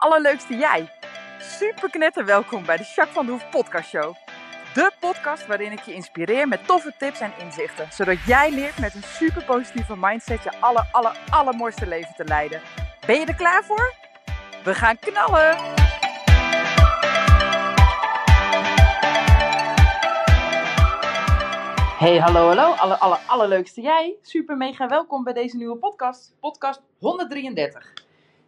allerleukste jij. Super knetter welkom bij de Jacques van de Hoef podcast show. De podcast waarin ik je inspireer met toffe tips en inzichten. Zodat jij leert met een super positieve mindset je aller, aller, allermooiste leven te leiden. Ben je er klaar voor? We gaan knallen! Hey, hallo, hallo. Alle, alle, allerleukste jij. Super mega welkom bij deze nieuwe podcast. Podcast 133.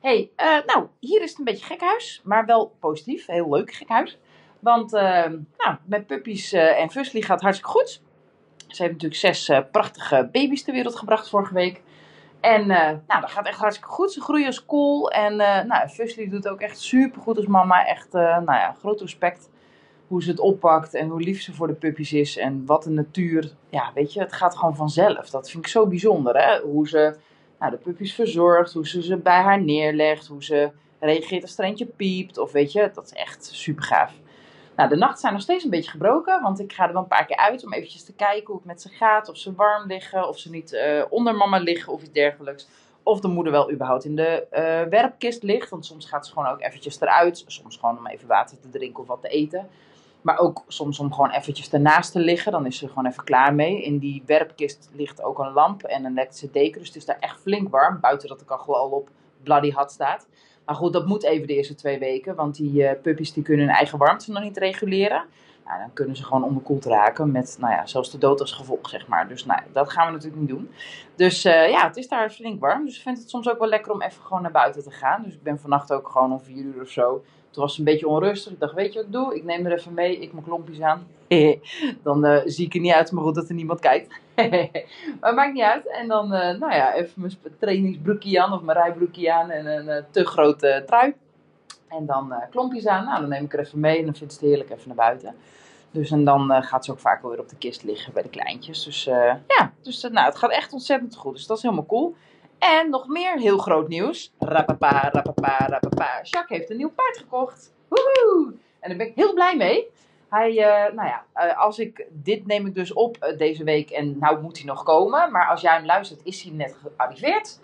Hey, eh, nou, hier is het een beetje gekhuis, maar wel positief. Heel leuk gekhuis. Want uh, nou, met puppies uh, en Fusli gaat hartstikke goed. Ze heeft natuurlijk zes prachtige baby's ter wereld gebracht vorige week. En nou, dat gaat echt hartstikke goed. Ze groeien als kool. En nou, Fusli doet ook echt super goed als mama. Echt, nou ja, groot respect hoe ze het oppakt en hoe lief ze voor de puppies is. En wat de natuur, ja, weet je, het gaat gewoon vanzelf. Dat vind ik zo bijzonder, hè. Hoe ze nou, de puppies verzorgt, hoe ze ze bij haar neerlegt, hoe ze reageert als er eentje piept. Of weet je, dat is echt super gaaf. Nou, de nachten zijn nog steeds een beetje gebroken, want ik ga er wel een paar keer uit om eventjes te kijken hoe het met ze gaat. Of ze warm liggen, of ze niet uh, onder mama liggen of iets dergelijks. Of de moeder wel überhaupt in de uh, werpkist ligt, want soms gaat ze gewoon ook eventjes eruit. Soms gewoon om even water te drinken of wat te eten. Maar ook soms om gewoon eventjes ernaast te liggen. Dan is ze gewoon even klaar mee. In die werpkist ligt ook een lamp en een elektrische deken. Dus het is daar echt flink warm. Buiten dat de kachel al op bloody hot staat. Maar goed, dat moet even de eerste twee weken. Want die uh, puppies die kunnen hun eigen warmte nog niet reguleren. Nou, dan kunnen ze gewoon onderkoeld raken met nou ja, zelfs de dood als gevolg, zeg maar. Dus nou, dat gaan we natuurlijk niet doen. Dus uh, ja, het is daar flink warm. Dus ik vind het soms ook wel lekker om even gewoon naar buiten te gaan. Dus ik ben vannacht ook gewoon om vier uur of zo toen was het een beetje onrustig. Ik dacht, weet je wat ik doe? Ik neem er even mee. Ik mijn klompjes aan. dan uh, zie ik er niet uit, maar goed dat er niemand kijkt. maar maakt niet uit. En dan, uh, nou ja, even mijn trainingsbroekje aan of mijn rijbroekje aan en een uh, te grote trui. En dan klompjes aan. Nou, dan neem ik er even mee en dan vindt ze het heerlijk even naar buiten. Dus en dan gaat ze ook vaak wel weer op de kist liggen bij de kleintjes. Dus ja, dus, nou, het gaat echt ontzettend goed. Dus dat is helemaal cool. En nog meer heel groot nieuws. Rapapa, rapapa, rapapa. Jacques heeft een nieuw paard gekocht. Woehoe! En daar ben ik heel blij mee. Hij, uh, nou ja, uh, als ik, dit neem ik dus op uh, deze week en nou moet hij nog komen. Maar als jij hem luistert, is hij net gearriveerd.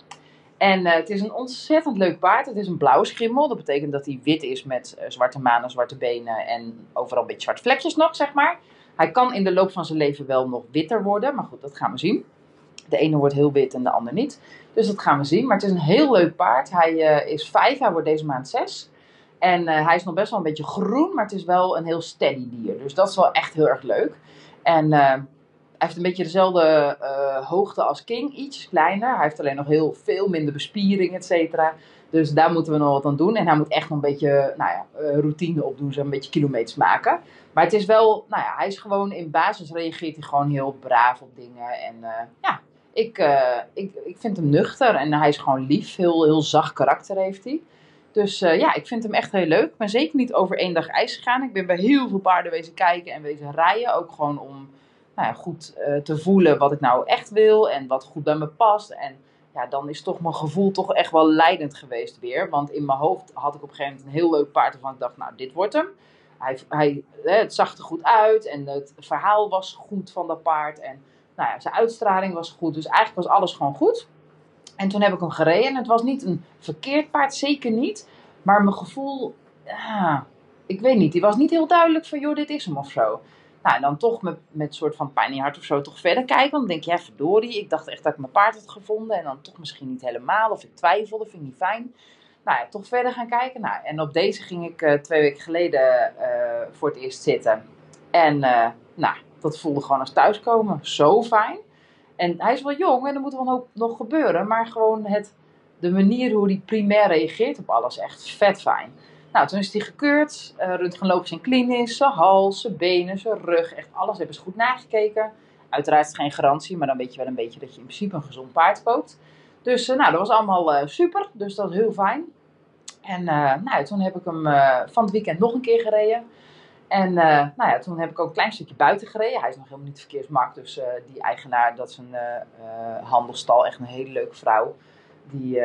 En het is een ontzettend leuk paard. Het is een blauwe schimmel. Dat betekent dat hij wit is met zwarte manen, zwarte benen en overal een beetje zwarte vlekjes nog, zeg maar. Hij kan in de loop van zijn leven wel nog witter worden, maar goed, dat gaan we zien. De ene wordt heel wit en de ander niet. Dus dat gaan we zien. Maar het is een heel leuk paard. Hij uh, is vijf, hij wordt deze maand zes. En uh, hij is nog best wel een beetje groen, maar het is wel een heel steady dier. Dus dat is wel echt heel erg leuk. En uh, hij heeft een beetje dezelfde hoogte als King, iets kleiner. Hij heeft alleen nog heel veel minder bespiering, et cetera. Dus daar moeten we nog wat aan doen. En hij moet echt nog een beetje nou ja, routine opdoen, zo een beetje kilometers maken. Maar het is wel, nou ja, hij is gewoon in basis reageert hij gewoon heel braaf op dingen. En ja, ik, uh, ik, ik vind hem nuchter en hij is gewoon lief. Heel, heel zacht karakter heeft hij. Dus uh, ja, ik vind hem echt heel leuk. Ik ben zeker niet over één dag ijs gegaan. Ik ben bij heel veel paarden wezen kijken en wezen rijden. Ook gewoon om nou ja, goed uh, te voelen wat ik nou echt wil en wat goed bij me past. En ja, dan is toch mijn gevoel toch echt wel leidend geweest weer. Want in mijn hoofd had ik op een gegeven moment een heel leuk paard waarvan ik dacht, nou, dit wordt hem. Hij, hij, het zag er goed uit en het verhaal was goed van dat paard. En nou ja, zijn uitstraling was goed. Dus eigenlijk was alles gewoon goed. En toen heb ik hem gereden. En het was niet een verkeerd paard, zeker niet. Maar mijn gevoel, ik weet niet. Die was niet heel duidelijk van, joh, dit is hem of zo. Nou, en dan toch met, met soort van pijn in je hart of zo toch verder kijken. Dan denk je, ja, verdorie. Ik dacht echt dat ik mijn paard had gevonden. En dan toch misschien niet helemaal. Of ik twijfelde, vind ik niet fijn. Nou ja, toch verder gaan kijken. Nou, en op deze ging ik uh, twee weken geleden uh, voor het eerst zitten. En uh, nou, dat voelde gewoon als thuiskomen. Zo fijn. En hij is wel jong en er moet wel nog gebeuren. Maar gewoon het, de manier hoe hij primair reageert op alles, echt vet fijn. Nou, toen is hij gekeurd. Uh, röntgenloopjes en klinisch. Zijn hals, zijn benen, zijn rug. Echt alles hebben ze goed nagekeken. Uiteraard is geen garantie, maar dan weet je wel een beetje dat je in principe een gezond paard koopt. Dus uh, nou, dat was allemaal uh, super. Dus dat is heel fijn. En nou, toen heb ik hem van het weekend nog een keer gereden. En uh, nou ja, toen heb ik ook een klein stukje buiten gereden. Hij is nog helemaal niet verkeersmarkt. Dus uh, die eigenaar, dat is een uh, handelstal, echt een hele leuke vrouw. Die,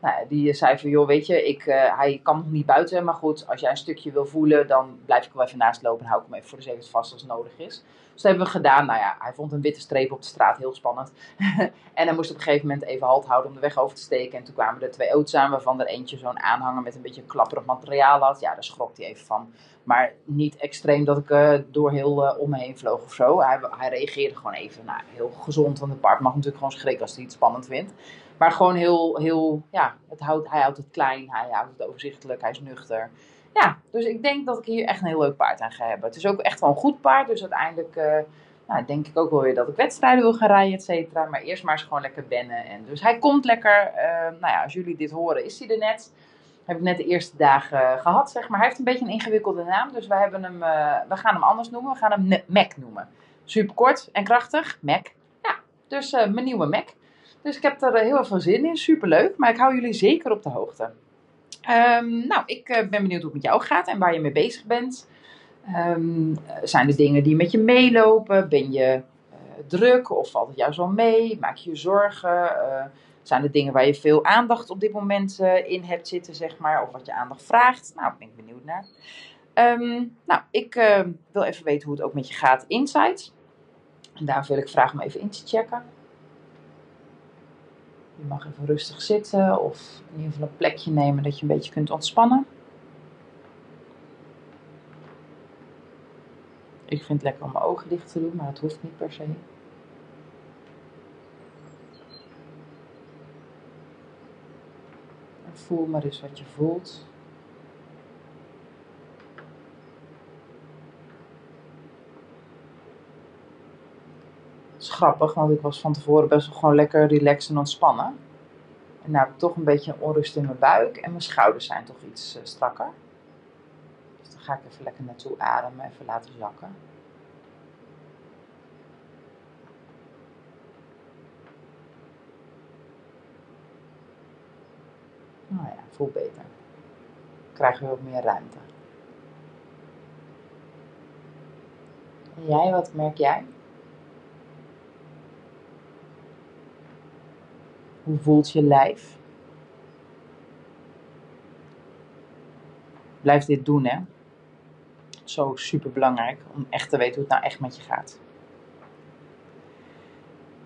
nou, die zei van, joh, weet je, ik, eh, hij kan nog niet buiten, maar goed, als jij een stukje wil voelen, dan blijf ik wel even naast lopen en hou ik hem even voor de zekerheid vast als het nodig is. Dus dat hebben we gedaan. Nou ja, hij vond een witte streep op de straat heel spannend. en hij moest op een gegeven moment even halt houden om de weg over te steken. En toen kwamen er twee auto's aan, waarvan er eentje zo'n aanhanger met een beetje klapperig materiaal had. Ja, daar schrok hij even van. Maar niet extreem dat ik uh, door heel uh, om me heen vloog of zo. Hij, hij reageerde gewoon even, nou, heel gezond. Want het paard mag natuurlijk gewoon schrikken als hij iets spannend vindt. Maar gewoon heel, heel ja, het houdt, hij houdt het klein, hij houdt het overzichtelijk, hij is nuchter. Ja, dus ik denk dat ik hier echt een heel leuk paard aan ga hebben. Het is ook echt wel een goed paard, dus uiteindelijk uh, nou, denk ik ook wel weer dat ik wedstrijden wil gaan rijden, et cetera. Maar eerst maar eens gewoon lekker wennen. En dus hij komt lekker, nou ja, als jullie dit horen, is hij er net. Heb ik net de eerste dagen gehad, zeg maar. Hij heeft een beetje een ingewikkelde naam, dus we, hebben hem, uh, we gaan hem anders noemen. We gaan hem Mac noemen. Super kort en krachtig, Mac. Ja, dus mijn nieuwe Mac. Dus ik heb er heel veel zin in, super leuk. Maar ik hou jullie zeker op de hoogte. Um, nou, ik ben benieuwd hoe het met jou gaat en waar je mee bezig bent. Um, zijn er dingen die met je meelopen? Ben je druk of valt het juist wel mee? Maak je je zorgen? Zijn er dingen waar je veel aandacht op dit moment in hebt zitten, zeg maar? Of wat je aandacht vraagt? Nou, ben ik benieuwd naar. Um, nou, ik wil even weten hoe het ook met je gaat inside. En daar wil ik vragen om even in te checken. Je mag even rustig zitten of in ieder geval een plekje nemen dat je een beetje kunt ontspannen. Ik vind het lekker om mijn ogen dicht te doen, maar dat hoeft niet per se. En voel maar eens wat je voelt. Het is grappig, want ik was van tevoren best wel gewoon lekker relaxed en ontspannen. En nu heb ik toch een beetje onrust in mijn buik en mijn schouders zijn toch iets uh, strakker. Dus dan ga ik even lekker naartoe ademen, even laten zakken. Nou ja, voel beter. Krijgen we wat meer ruimte. En jij, wat merk jij? Hoe voelt je lijf? Blijf dit doen, hè? Zo super belangrijk om echt te weten hoe het nou echt met je gaat.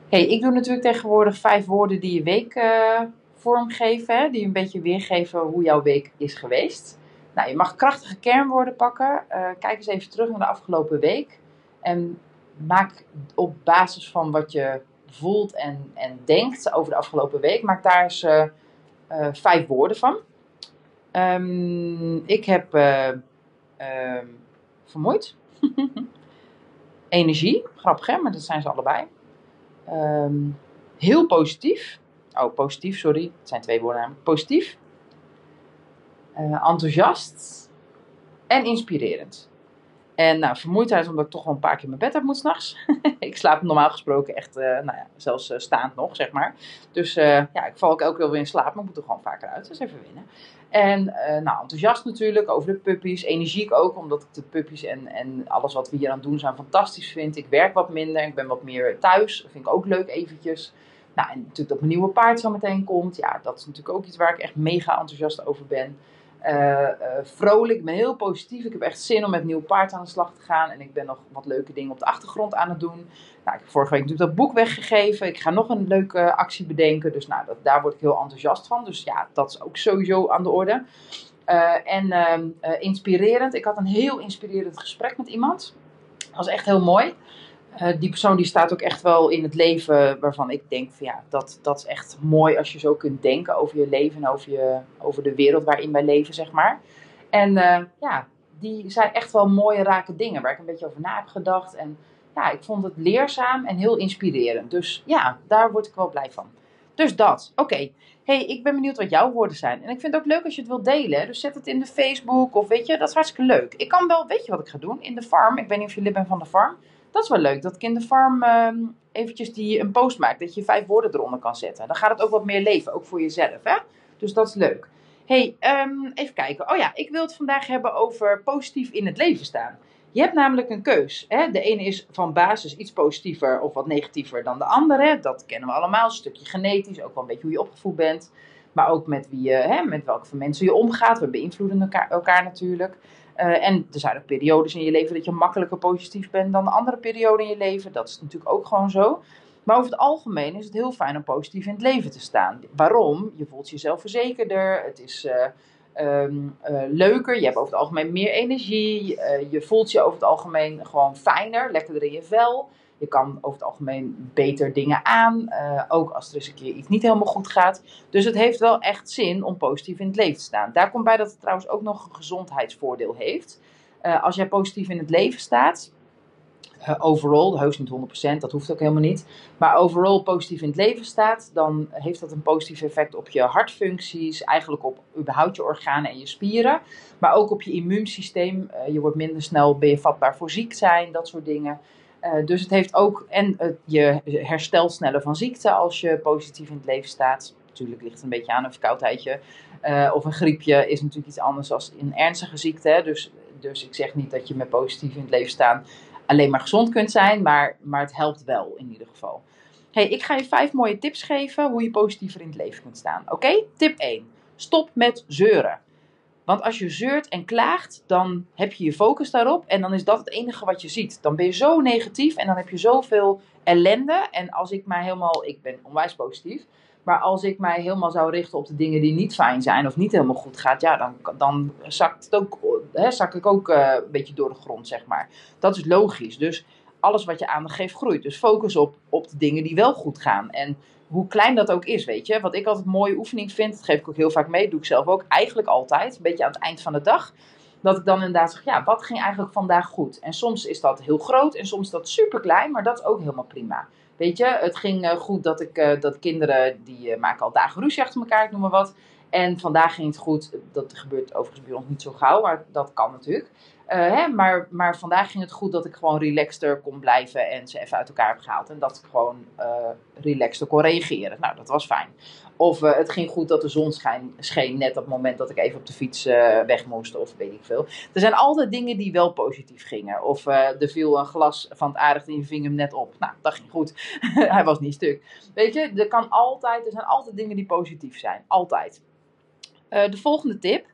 Hey, ik doe natuurlijk tegenwoordig vijf woorden die je week uh, vormgeven, die een beetje weergeven hoe jouw week is geweest. Nou, je mag krachtige kernwoorden pakken. Uh, kijk eens even terug naar de afgelopen week. En maak op basis van wat je voelt en, en denkt over de afgelopen week, maak daar eens uh, uh, vijf woorden van. Um, ik heb uh, vermoeid. Energie, grappig hè, maar dat zijn ze allebei. Um, heel positief. Oh, positief, sorry. Het zijn twee woorden namelijk. Positief. enthousiast. En inspirerend. En nou, vermoeidheid omdat ik toch wel een paar keer mijn bed uit moet s'nachts. ik slaap normaal gesproken echt, uh, nou ja, zelfs uh, staand nog, zeg maar. Dus uh, ja, ik val ook elke keer weer in slaap, maar ik moet er gewoon vaker uit. Dus even winnen. En nou, enthousiast natuurlijk over de puppies. Energiek ook, omdat ik de puppies en, en alles wat we hier aan doen zijn fantastisch vind. Ik werk wat minder, ik ben wat meer thuis. Dat vind ik ook leuk eventjes. Nou, en natuurlijk dat mijn nieuwe paard zo meteen komt. Ja, dat is natuurlijk ook iets waar ik echt mega enthousiast over ben. Uh, uh, vrolijk, ik ben heel positief. Ik heb echt zin om met een nieuw paard aan de slag te gaan. En ik ben nog wat leuke dingen op de achtergrond aan het doen. Nou, ik heb vorige week natuurlijk dat boek weggegeven. Ik ga nog een leuke actie bedenken. Dus nou, dat, daar word ik heel enthousiast van. Dus ja, dat is ook sowieso aan de orde. Uh, en inspirerend. Ik had een heel inspirerend gesprek met iemand. Dat was echt heel mooi. Uh, die persoon die staat ook echt wel in het leven waarvan ik denk van ja, dat, dat is echt mooi als je zo kunt denken over je leven en over, je, over de wereld waarin wij leven, zeg maar. En uh, ja, die zei echt wel mooie, rake dingen waar ik een beetje over na heb gedacht. En ja, ik vond het leerzaam en heel inspirerend. Dus ja, daar word ik wel blij van. Dus dat. Oké. Hey, ik ben benieuwd wat jouw woorden zijn. En ik vind het ook leuk als je het wilt delen. Dus zet het in de Facebook of weet je, dat is hartstikke leuk. Ik kan wel, weet je wat ik ga doen? In de farm. Ik weet niet of je lid bent van de farm. Dat is wel leuk, dat ik in de farm uh, eventjes die een post maak. Dat je vijf woorden eronder kan zetten. Dan gaat het ook wat meer leven, ook voor jezelf. Hè? Dus dat is leuk. hey, um, even kijken. Oh ja, ik wil het vandaag hebben over positief in het leven staan. Je hebt namelijk een keus. Hè? De ene is van basis iets positiever of wat negatiever dan de andere. Dat kennen we allemaal. Een stukje genetisch, ook wel een beetje hoe je opgevoed bent. Maar ook met, wie je, hè, met welke mensen je omgaat. We beïnvloeden elkaar, elkaar natuurlijk. Uh, en er zijn ook periodes in je leven dat je makkelijker positief bent dan de andere periode in je leven. Dat is natuurlijk ook gewoon zo. Maar over het algemeen is het heel fijn om positief in het leven te staan. Waarom? Je voelt jezelf verzekerder. Het is uh, um, uh, leuker. Je hebt over het algemeen meer energie. je voelt je over het algemeen gewoon fijner, lekkerder in je vel. Je kan over het algemeen beter dingen aan, uh, ook als er eens een keer iets niet helemaal goed gaat. Dus het heeft wel echt zin om positief in het leven te staan. Daar komt bij dat het trouwens ook nog een gezondheidsvoordeel heeft. Uh, als jij positief in het leven staat, uh, overall, heus niet 100%, dat hoeft ook helemaal niet. Maar overall positief in het leven staat, dan heeft dat een positief effect op je hartfuncties, eigenlijk op überhaupt je organen en je spieren. Maar ook op je immuunsysteem. je wordt minder snel, ben je vatbaar voor ziek zijn, dat soort dingen. Uh, dus het heeft ook en je herstelt sneller van ziekte als je positief in het leven staat. Natuurlijk ligt het een beetje aan een verkoudheidje uh, of een griepje is natuurlijk iets anders dan een ernstige ziekte. Dus, dus ik zeg niet dat je met positief in het leven staan alleen maar gezond kunt zijn, maar, maar het helpt wel in ieder geval. Hey, ik ga je vijf mooie tips geven hoe je positiever in het leven kunt staan. Oké? Tip 1. Stop met zeuren. Want als je zeurt en klaagt, dan heb je je focus daarop en dan is dat het enige wat je ziet. Dan ben je zo negatief en dan heb je zoveel ellende. En als ik mij helemaal, ik ben onwijs positief, maar als ik mij helemaal zou richten op de dingen die niet fijn zijn of niet helemaal goed gaat, ja, dan, dan zakt het ook, hè, zak ik ook uh, een beetje door de grond, zeg maar. Dat is logisch. Dus alles wat je aandacht geeft groeit. Dus focus op, op de dingen die wel goed gaan. En hoe klein dat ook is, weet je. Wat ik altijd een mooie oefening vind, dat geef ik ook heel vaak mee, doe ik zelf ook eigenlijk altijd, een beetje aan het eind van de dag. Dat ik dan inderdaad zeg, ja, wat ging eigenlijk vandaag goed? En soms is dat heel groot en soms is dat super klein, maar dat is ook helemaal prima. Weet je, het ging uh, goed dat ik, uh, dat kinderen, die uh, maken al dagen ruzie achter elkaar, ik noem maar wat. En vandaag ging het goed, dat gebeurt overigens bij ons niet zo gauw, maar dat kan natuurlijk. Uh, hè, maar, maar vandaag ging het goed dat ik gewoon relaxter kon blijven en ze even uit elkaar heb gehaald. En dat ik gewoon uh, relaxter kon reageren. Nou, dat was fijn. Of uh, het ging goed dat de zon schijn, scheen net op het moment dat ik even op de fiets weg moest. Of weet ik veel. Er zijn altijd dingen die wel positief gingen. Of er viel een glas van het aardig en je ving hem net op. Nou, dat ging goed. Hij was niet stuk. Weet je, er, kan altijd, er zijn altijd dingen die positief zijn. Altijd. de volgende tip.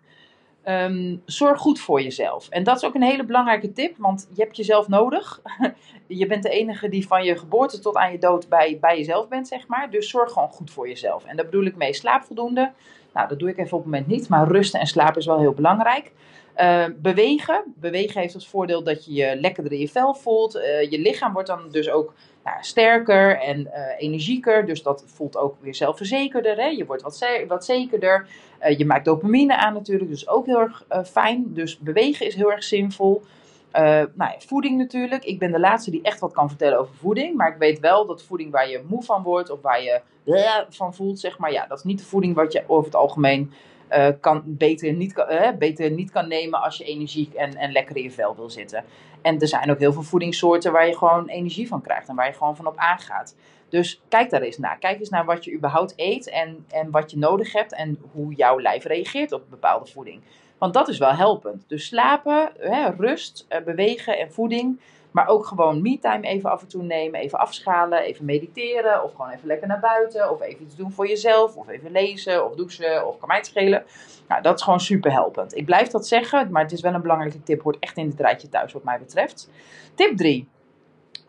Um, zorg goed voor jezelf. En dat is ook een hele belangrijke tip, want je hebt jezelf nodig. je bent de enige die van je geboorte tot aan je dood bij, bij jezelf bent, zeg maar. Dus zorg gewoon goed voor jezelf. En daar bedoel ik mee slaap voldoende. Nou, dat doe ik even op het moment niet, maar rusten en slapen is wel heel belangrijk. Uh, bewegen. Bewegen heeft als voordeel dat je je lekkerder in je vel voelt. Uh, je lichaam wordt dan dus ook sterker en uh, energieker. Dus dat voelt ook weer zelfverzekerder. Hè? Je wordt wat, wat zekerder. Uh, je maakt dopamine aan natuurlijk, dus ook heel erg uh, fijn. Dus bewegen is heel erg zinvol. nou ja, voeding natuurlijk. Ik ben de laatste die echt wat kan vertellen over voeding. Maar ik weet wel dat voeding waar je moe van wordt of waar je van voelt, zeg maar. Ja, dat is niet de voeding wat je over het algemeen uh, kan, beter, niet, uh, beter niet kan nemen als je energiek en, en lekker in je vel wil zitten. En er zijn ook heel veel voedingssoorten waar je gewoon energie van krijgt en waar je gewoon van op aangaat. Dus kijk daar eens naar. Kijk eens naar wat je überhaupt eet en, en wat je nodig hebt en hoe jouw lijf reageert op bepaalde voeding. Want dat is wel helpend. Dus slapen, hè, rust, uh, bewegen en voeding. Maar ook gewoon me-time even af en toe nemen, even afschalen, even mediteren. Of gewoon even lekker naar buiten. Of even iets doen voor jezelf. Of even lezen of douchen of kan mij schelen. Nou, dat is gewoon super helpend. Ik blijf dat zeggen, maar het is wel een belangrijke tip. Hoort echt in het rijtje thuis wat mij betreft. Tip 3.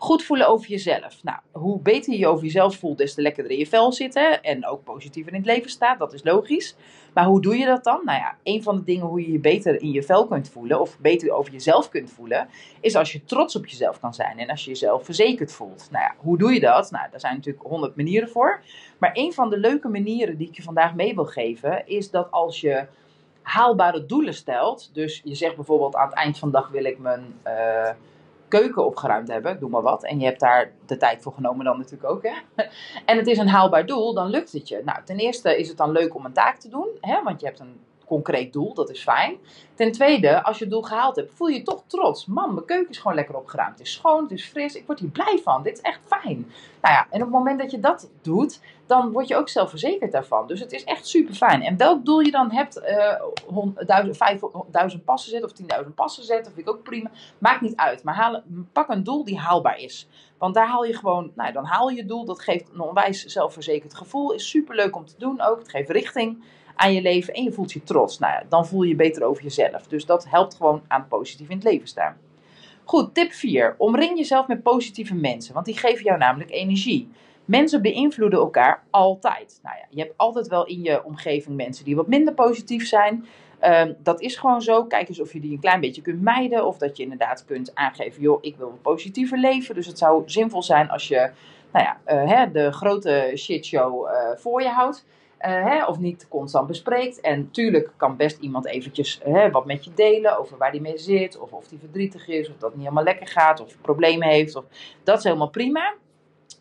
Goed voelen over jezelf. Nou, hoe beter je je over jezelf voelt, des te lekkerder in je vel zitten. En ook positiever in het leven staat, dat is logisch. Maar hoe doe je dat dan? Nou ja, een van de dingen hoe je je beter in je vel kunt voelen, of beter over jezelf kunt voelen, is als je trots op jezelf kan zijn. En als je jezelf verzekerd voelt. Nou ja, hoe doe je dat? Nou, daar zijn natuurlijk honderd manieren voor. Maar een van de leuke manieren die ik je vandaag mee wil geven, is dat als je haalbare doelen stelt. Dus je zegt bijvoorbeeld aan het eind van de dag wil ik mijn. Uh, keuken opgeruimd hebben, doe maar wat. En je hebt daar de tijd voor genomen dan natuurlijk ook. Hè? En het is een haalbaar doel, dan lukt het je. Nou, ten eerste is het dan leuk om een taak te doen, hè? want je hebt een concreet doel, dat is fijn. Ten tweede, als je het doel gehaald hebt, voel je je toch trots. Man, mijn keuken is gewoon lekker opgeruimd. Het is schoon, het is fris, ik word hier blij van. Dit is echt fijn. Nou ja, en op het moment dat je dat doet, dan word je ook zelfverzekerd daarvan. Dus het is echt super fijn. En welk doel je dan hebt, uh, 5000 passen zetten of 10.000 passen zetten, vind ik ook prima. Maakt niet uit. Maar pak een doel die haalbaar is. Want daar haal je gewoon, nou dan haal je je doel. Dat geeft een onwijs zelfverzekerd gevoel. Is super leuk om te doen ook. Het geeft richting aan je leven en je voelt je trots. Nou ja, dan voel je je beter over jezelf. Dus dat helpt gewoon aan positief in het leven staan. Goed, tip 4. Omring jezelf met positieve mensen, want die geven jou namelijk energie. Mensen beïnvloeden elkaar altijd. Nou ja, je hebt altijd wel in je omgeving mensen die wat minder positief zijn. Ehm, dat is gewoon zo. Kijk eens of je die een klein beetje kunt mijden. Of dat je inderdaad kunt aangeven, joh, ik wil een positiever leven. Dus het zou zinvol zijn als je nou ja, uh, hè, de grote shitshow uh, voor je houdt. Uh, hè, of niet constant bespreekt. En tuurlijk kan best iemand eventjes hè, wat met je delen over waar die mee zit. Of of die verdrietig is. Of dat niet helemaal lekker gaat. Of problemen heeft. Of, dat is helemaal prima.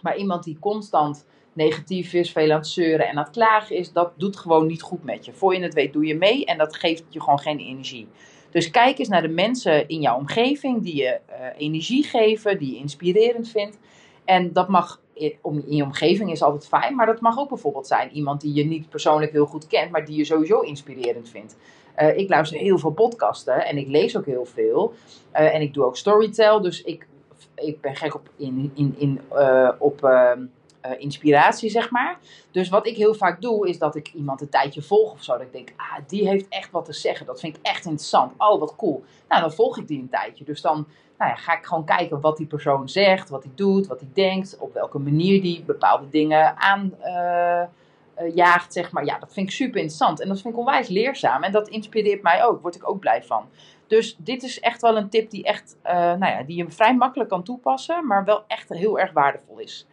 Maar iemand die constant negatief is, veel aan het zeuren en aan het klagen is, dat doet gewoon niet goed met je. Voor je het weet doe je mee en dat geeft je gewoon geen energie. Dus kijk eens naar de mensen in jouw omgeving die je uh, energie geven, die je inspirerend vindt. En dat mag in je omgeving is altijd fijn, maar dat mag ook bijvoorbeeld zijn iemand die je niet persoonlijk heel goed kent, maar die je sowieso inspirerend vindt. Uh, ik luister heel veel podcasten en ik lees ook heel veel. Uh, en ik doe ook storytell, dus ik, ik ben gek op, in, in, in, uh, op ehm, inspiratie, zeg maar. Dus wat ik heel vaak doe, is dat ik iemand een tijdje volg of zo. Dat ik denk, ah, die heeft echt wat te zeggen. Dat vind ik echt interessant. Oh, wat cool. Nou, dan volg ik die een tijdje. Dus dan nou ja, ga ik gewoon kijken wat die persoon zegt, wat hij doet, wat hij denkt, op welke manier die bepaalde dingen aanjaagt, uh, uh, zeg maar. Ja, dat vind ik super interessant en dat vind ik onwijs leerzaam en dat inspireert mij ook, word ik ook blij van. Dus dit is echt wel een tip die, echt, nou ja, die je vrij makkelijk kan toepassen, maar wel echt heel erg waardevol is.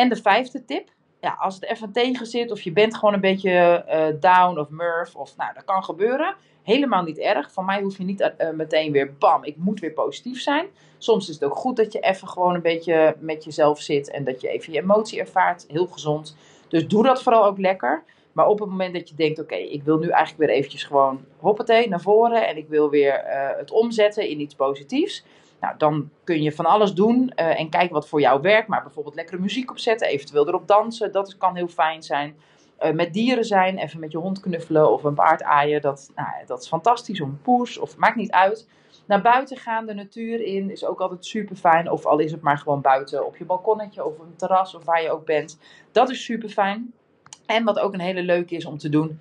En de vijfde tip, ja, als het even tegen zit of je bent gewoon een beetje uh, down of murf of nou, dat kan gebeuren. Helemaal niet erg. Van mij hoef je niet uh, meteen weer bam, ik moet weer positief zijn. Soms is het ook goed dat je even gewoon een beetje met jezelf zit en dat je even je emotie ervaart. Heel gezond. Dus doe dat vooral ook lekker. Maar op het moment dat je denkt, oké, ik wil nu eigenlijk weer eventjes gewoon hoppatee naar voren en ik wil weer het omzetten in iets positiefs. Nou, dan kun je van alles doen uh, en kijken wat voor jou werkt. Maar bijvoorbeeld lekkere muziek opzetten, eventueel erop dansen, dat kan heel fijn zijn. Uh, met dieren zijn, even met je hond knuffelen of een paard aaien, dat, nou, dat is fantastisch. Of een poes, of maakt niet uit. Naar buiten gaan, de natuur in, is ook altijd super fijn. Of al is het maar gewoon buiten op je balkonnetje of een terras of waar je ook bent. Dat is super fijn. En wat ook een hele leuke is om te doen,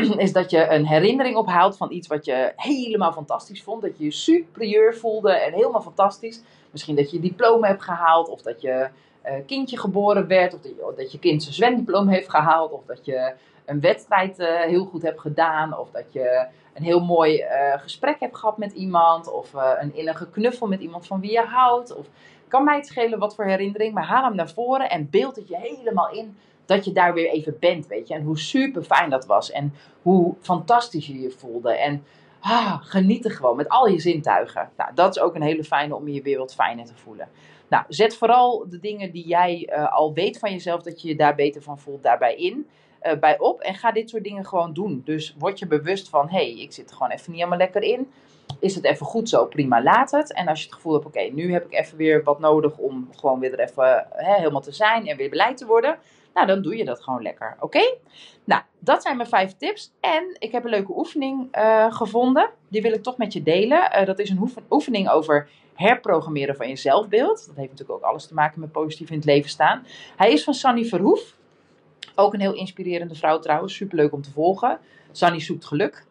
is dat je een herinnering ophaalt van iets wat je helemaal fantastisch vond. Dat je je superieur voelde en helemaal fantastisch. Misschien dat je diploma hebt gehaald of dat je uh, kindje geboren werd. Of dat je, dat je kind zijn zwemdiploma heeft gehaald. Of dat je een wedstrijd uh, heel goed hebt gedaan. Of dat je een heel mooi uh, gesprek hebt gehad met iemand. Of een innige knuffel met iemand van wie je houdt. Of kan mij het schelen wat voor herinnering. Maar haal hem naar voren en beeld het je helemaal in dat je daar weer even bent, weet je. En hoe super fijn dat was. En hoe fantastisch je je voelde. En ah, geniet er gewoon met al je zintuigen. Nou, dat is ook een hele fijne om je weer wat fijner te voelen. Nou, zet vooral de dingen die jij uh, al weet van jezelf, dat je je daar beter van voelt, daarbij in. Uh, bij op en ga dit soort dingen gewoon doen. Dus word je bewust van, hé, hey, ik zit er gewoon even niet helemaal lekker in. Is het even goed zo? Prima, laat het. En als je het gevoel hebt, oké, nu heb ik even weer wat nodig om gewoon weer er even helemaal te zijn en weer beleid te worden nou, dan doe je dat gewoon lekker. Oké? Nou, dat zijn mijn vijf tips. En ik heb een leuke oefening uh, gevonden. Die wil ik toch met je delen. Uh, dat is een oefening over herprogrammeren van je zelfbeeld. Dat heeft natuurlijk ook alles te maken met positief in het leven staan. Hij is van Sanny Verhoef. Ook een heel inspirerende vrouw trouwens. Superleuk om te volgen. Sanny zoekt geluk.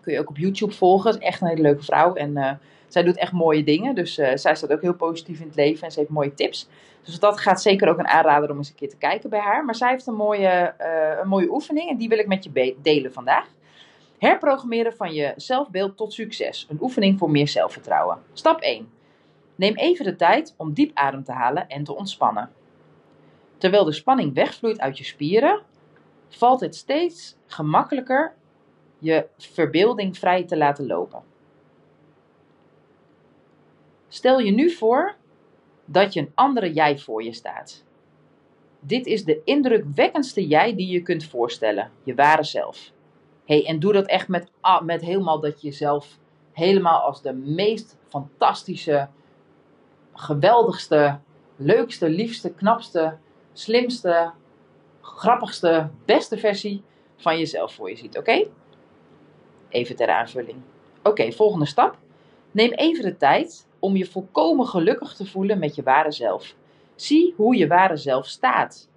Kun je ook op YouTube volgen. Is echt een hele leuke vrouw. En uh, zij doet echt mooie dingen. Dus uh, zij staat ook heel positief in het leven. En ze heeft mooie tips. Dus dat gaat zeker ook een aanrader om eens een keer te kijken bij haar. Maar zij heeft een mooie, uh, een mooie oefening. En die wil ik met je delen vandaag. Herprogrammeren van je zelfbeeld tot succes. Een oefening voor meer zelfvertrouwen. Stap 1. Neem even de tijd om diep adem te halen en te ontspannen. Terwijl de spanning wegvloeit uit je spieren, valt het steeds gemakkelijker je verbeelding vrij te laten lopen. Stel je nu voor dat je een andere jij voor je staat. Dit is de indrukwekkendste jij die je kunt voorstellen, je ware zelf. Hey, en doe dat echt met, met helemaal dat je jezelf helemaal als de meest fantastische, geweldigste, leukste, liefste, knapste, slimste, grappigste, beste versie van jezelf voor je ziet. Oké? Even ter aanvulling. Oké, volgende stap. Neem even de tijd om je volkomen gelukkig te voelen met je ware zelf. Zie hoe je ware zelf staat,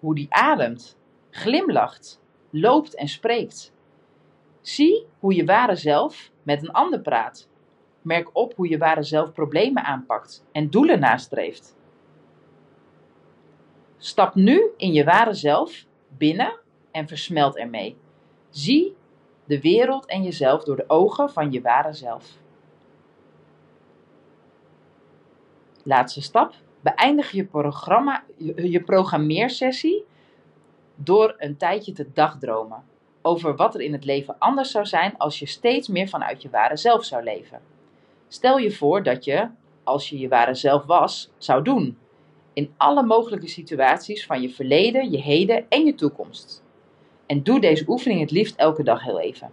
hoe die ademt, glimlacht, loopt en spreekt. Zie hoe je ware zelf met een ander praat. Merk op hoe je ware zelf problemen aanpakt en doelen nastreeft. Stap nu in je ware zelf binnen en versmelt ermee. Zie de wereld en jezelf door de ogen van je ware zelf. Laatste stap. Beëindig je, programma, je programmeersessie door een tijdje te dagdromen over wat er in het leven anders zou zijn als je steeds meer vanuit je ware zelf zou leven. Stel je voor dat je, als je je ware zelf was, zou doen. In alle mogelijke situaties van je verleden, je heden en je toekomst. En doe deze oefening het liefst elke dag heel even.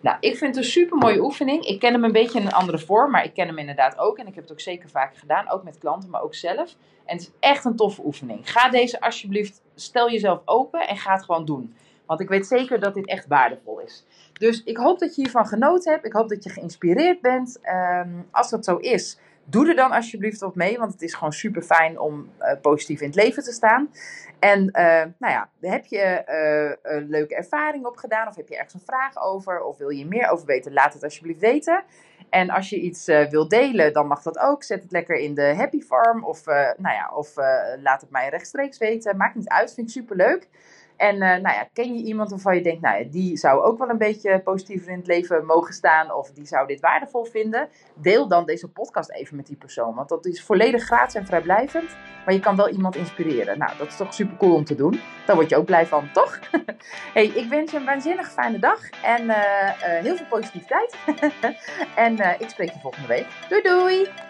Nou, ik vind het een super mooie oefening. Ik ken hem een beetje in een andere vorm, maar ik ken hem inderdaad ook. En ik heb het ook zeker vaker gedaan, ook met klanten, maar ook zelf. En het is echt een toffe oefening. Ga deze alsjeblieft, stel jezelf open en ga het gewoon doen. Want ik weet zeker dat dit echt waardevol is. Dus ik hoop dat je hiervan genoten hebt. Ik hoop dat je geïnspireerd bent. Ehm, als dat zo is, doe er dan alsjeblieft op mee. Want het is gewoon super fijn om uh, positief in het leven te staan. En uh, nou ja, heb je uh, een leuke ervaring opgedaan? Of heb je ergens een vraag over? Of wil je meer over weten? Laat het alsjeblieft weten. En als je iets wil delen, dan mag dat ook. Zet het lekker in de Happy Farm. Of, nou ja, of laat het mij rechtstreeks weten. Maakt niet uit, vind ik super leuk. En uh, nou ja, ken je iemand waarvan je denkt, nou ja, die zou ook wel een beetje positiever in het leven mogen staan of die zou dit waardevol vinden? Deel dan deze podcast even met die persoon, want dat is volledig gratis en vrijblijvend, maar je kan wel iemand inspireren. Nou, dat is toch super cool om te doen. Daar word je ook blij van, toch? hey, ik wens je een waanzinnig fijne dag en uh, uh, heel veel positiviteit. en ik spreek je volgende week. Doei doei!